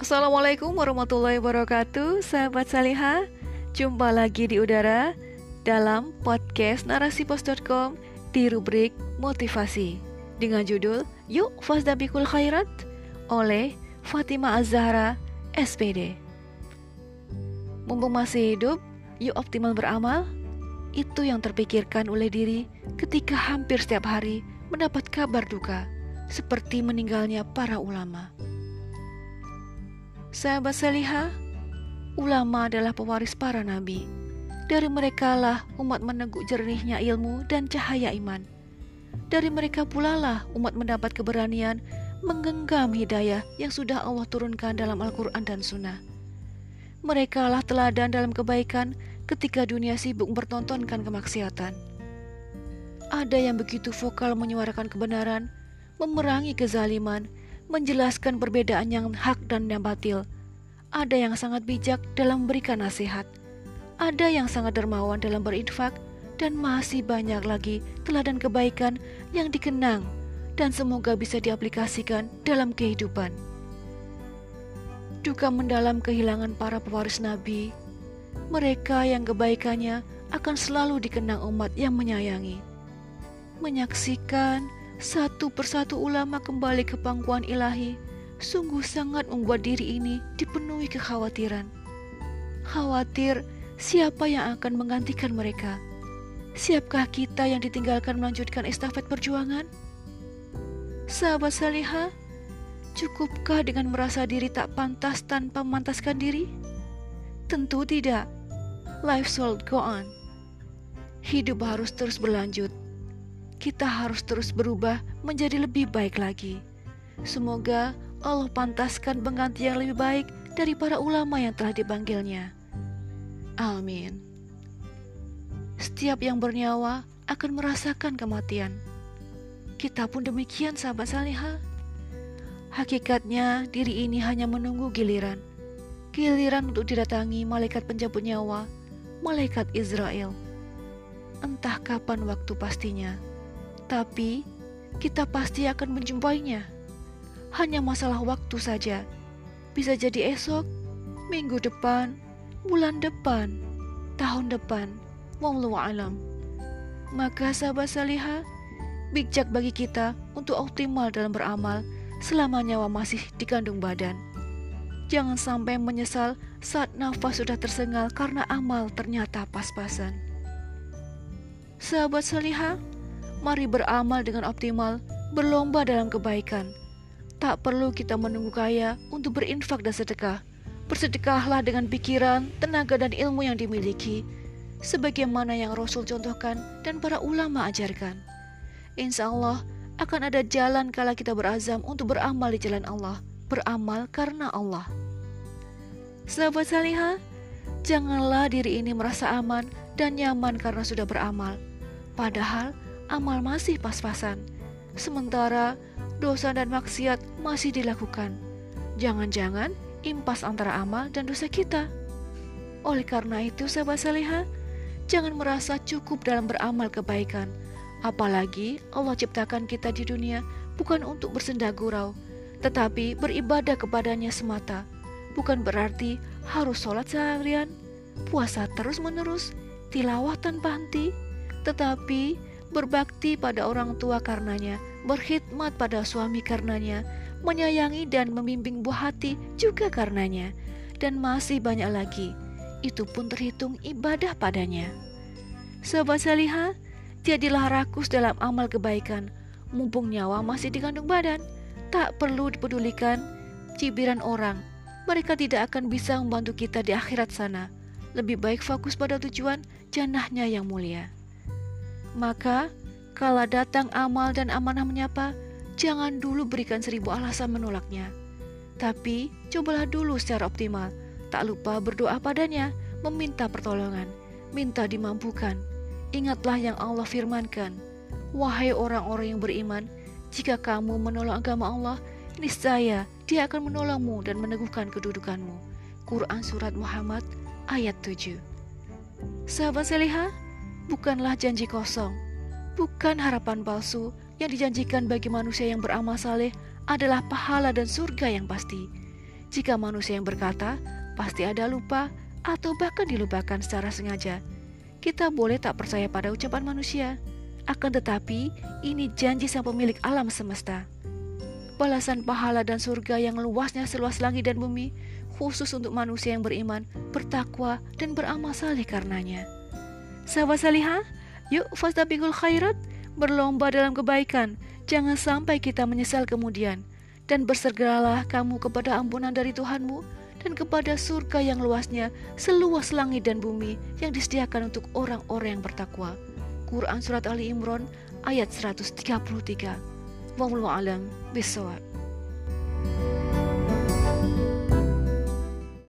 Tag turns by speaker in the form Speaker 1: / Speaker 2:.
Speaker 1: Assalamualaikum warahmatullahi wabarakatuh. Sahabat Saliha Jumpa lagi di udara Dalam podcast narasipos.com Di rubrik motivasi Dengan judul Yuk Fasdabikul Khairat Oleh Fatima Az-Zahra SPD Mumpung masih hidup Yuk optimal beramal. Itu yang terpikirkan oleh diri Ketika hampir setiap hari Mendapat kabar duka Seperti meninggalnya para ulama Sahabat Saliha, ulama adalah pewaris para nabi. Dari merekalah umat meneguk jernihnya ilmu dan cahaya iman. Dari mereka pula lah umat mendapat keberanian menggenggam hidayah yang sudah Allah turunkan dalam Al-Quran dan Sunnah. Mereka lah teladan dalam kebaikan ketika dunia sibuk mempertontonkan kemaksiatan. Ada yang begitu vokal menyuarakan kebenaran, memerangi kezaliman, menjelaskan perbedaan yang hak dan yang batil. Ada yang sangat bijak dalam memberikan nasihat. Ada yang sangat dermawan dalam berinfak dan masih banyak lagi teladan kebaikan yang dikenang dan semoga bisa diaplikasikan dalam kehidupan. Duka mendalam kehilangan para pewaris Nabi, mereka yang kebaikannya akan selalu dikenang umat yang menyayangi. Menyaksikan satu persatu ulama kembali ke pangkuan ilahi, sungguh sangat membuat diri ini dipenuhi kekhawatiran. Khawatir siapa yang akan menggantikan mereka? Siapkah kita yang ditinggalkan melanjutkan estafet perjuangan? Sahabat Salihah, cukupkah dengan merasa diri tak pantas tanpa memantaskan diri? Tentu tidak. Life should go on. Hidup harus terus berlanjut kita harus terus berubah menjadi lebih baik lagi. Semoga Allah pantaskan pengganti yang lebih baik dari para ulama yang telah dipanggilnya. Amin. Setiap yang bernyawa akan merasakan kematian. Kita pun demikian sahabat salihah. Hakikatnya diri ini hanya menunggu giliran. Giliran untuk didatangi malaikat penjemput nyawa, malaikat Israel. Entah kapan waktu pastinya tapi kita pasti akan menjumpainya. Hanya masalah waktu saja. Bisa jadi esok, minggu depan, bulan depan, tahun depan. Wallahu alam. Maka sahabat salihah, bijak bagi kita untuk optimal dalam beramal selama nyawa masih dikandung badan. Jangan sampai menyesal saat nafas sudah tersengal karena amal ternyata pas-pasan. Sahabat salihah, Mari beramal dengan optimal, berlomba dalam kebaikan. Tak perlu kita menunggu kaya untuk berinfak dan sedekah. Bersedekahlah dengan pikiran, tenaga, dan ilmu yang dimiliki, sebagaimana yang Rasul contohkan dan para ulama ajarkan. Insya Allah akan ada jalan kala kita berazam untuk beramal di jalan Allah, beramal karena Allah. Sahabat salihah, janganlah diri ini merasa aman dan nyaman karena sudah beramal. Padahal amal masih pas-pasan, sementara dosa dan maksiat masih dilakukan. Jangan-jangan impas antara amal dan dosa kita. Oleh karena itu, sahabat saleha, jangan merasa cukup dalam beramal kebaikan. Apalagi Allah ciptakan kita di dunia bukan untuk bersenda gurau, tetapi beribadah kepadanya semata. Bukan berarti harus sholat seharian, puasa terus-menerus, tilawah tanpa henti, tetapi berbakti pada orang tua karenanya, berkhidmat pada suami karenanya, menyayangi dan membimbing buah hati juga karenanya, dan masih banyak lagi. Itu pun terhitung ibadah padanya. Sahabat salihah, jadilah rakus dalam amal kebaikan, mumpung nyawa masih dikandung badan. Tak perlu dipedulikan cibiran orang, mereka tidak akan bisa membantu kita di akhirat sana. Lebih baik fokus pada tujuan janahnya yang mulia. Maka, kala datang amal dan amanah menyapa, jangan dulu berikan seribu alasan menolaknya. Tapi, cobalah dulu secara optimal. Tak lupa berdoa padanya, meminta pertolongan, minta dimampukan. Ingatlah yang Allah firmankan, Wahai orang-orang yang beriman, jika kamu menolong agama Allah, niscaya dia akan menolongmu dan meneguhkan kedudukanmu. Quran Surat Muhammad ayat 7 Sahabat Selihah, bukanlah janji kosong, bukan harapan palsu yang dijanjikan bagi manusia yang beramal saleh adalah pahala dan surga yang pasti. Jika manusia yang berkata, pasti ada lupa atau bahkan dilupakan secara sengaja. Kita boleh tak percaya pada ucapan manusia, akan tetapi ini janji sang pemilik alam semesta. Balasan pahala dan surga yang luasnya seluas langit dan bumi, khusus untuk manusia yang beriman, bertakwa, dan beramal saleh karenanya. Sahabat salihah, yuk fastabikul khairat, berlomba dalam kebaikan, jangan sampai kita menyesal kemudian. Dan bersegeralah kamu kepada ampunan dari Tuhanmu dan kepada surga yang luasnya seluas langit dan bumi yang disediakan untuk orang-orang yang bertakwa. Quran Surat Ali Imran ayat 133 Wallahu bisawab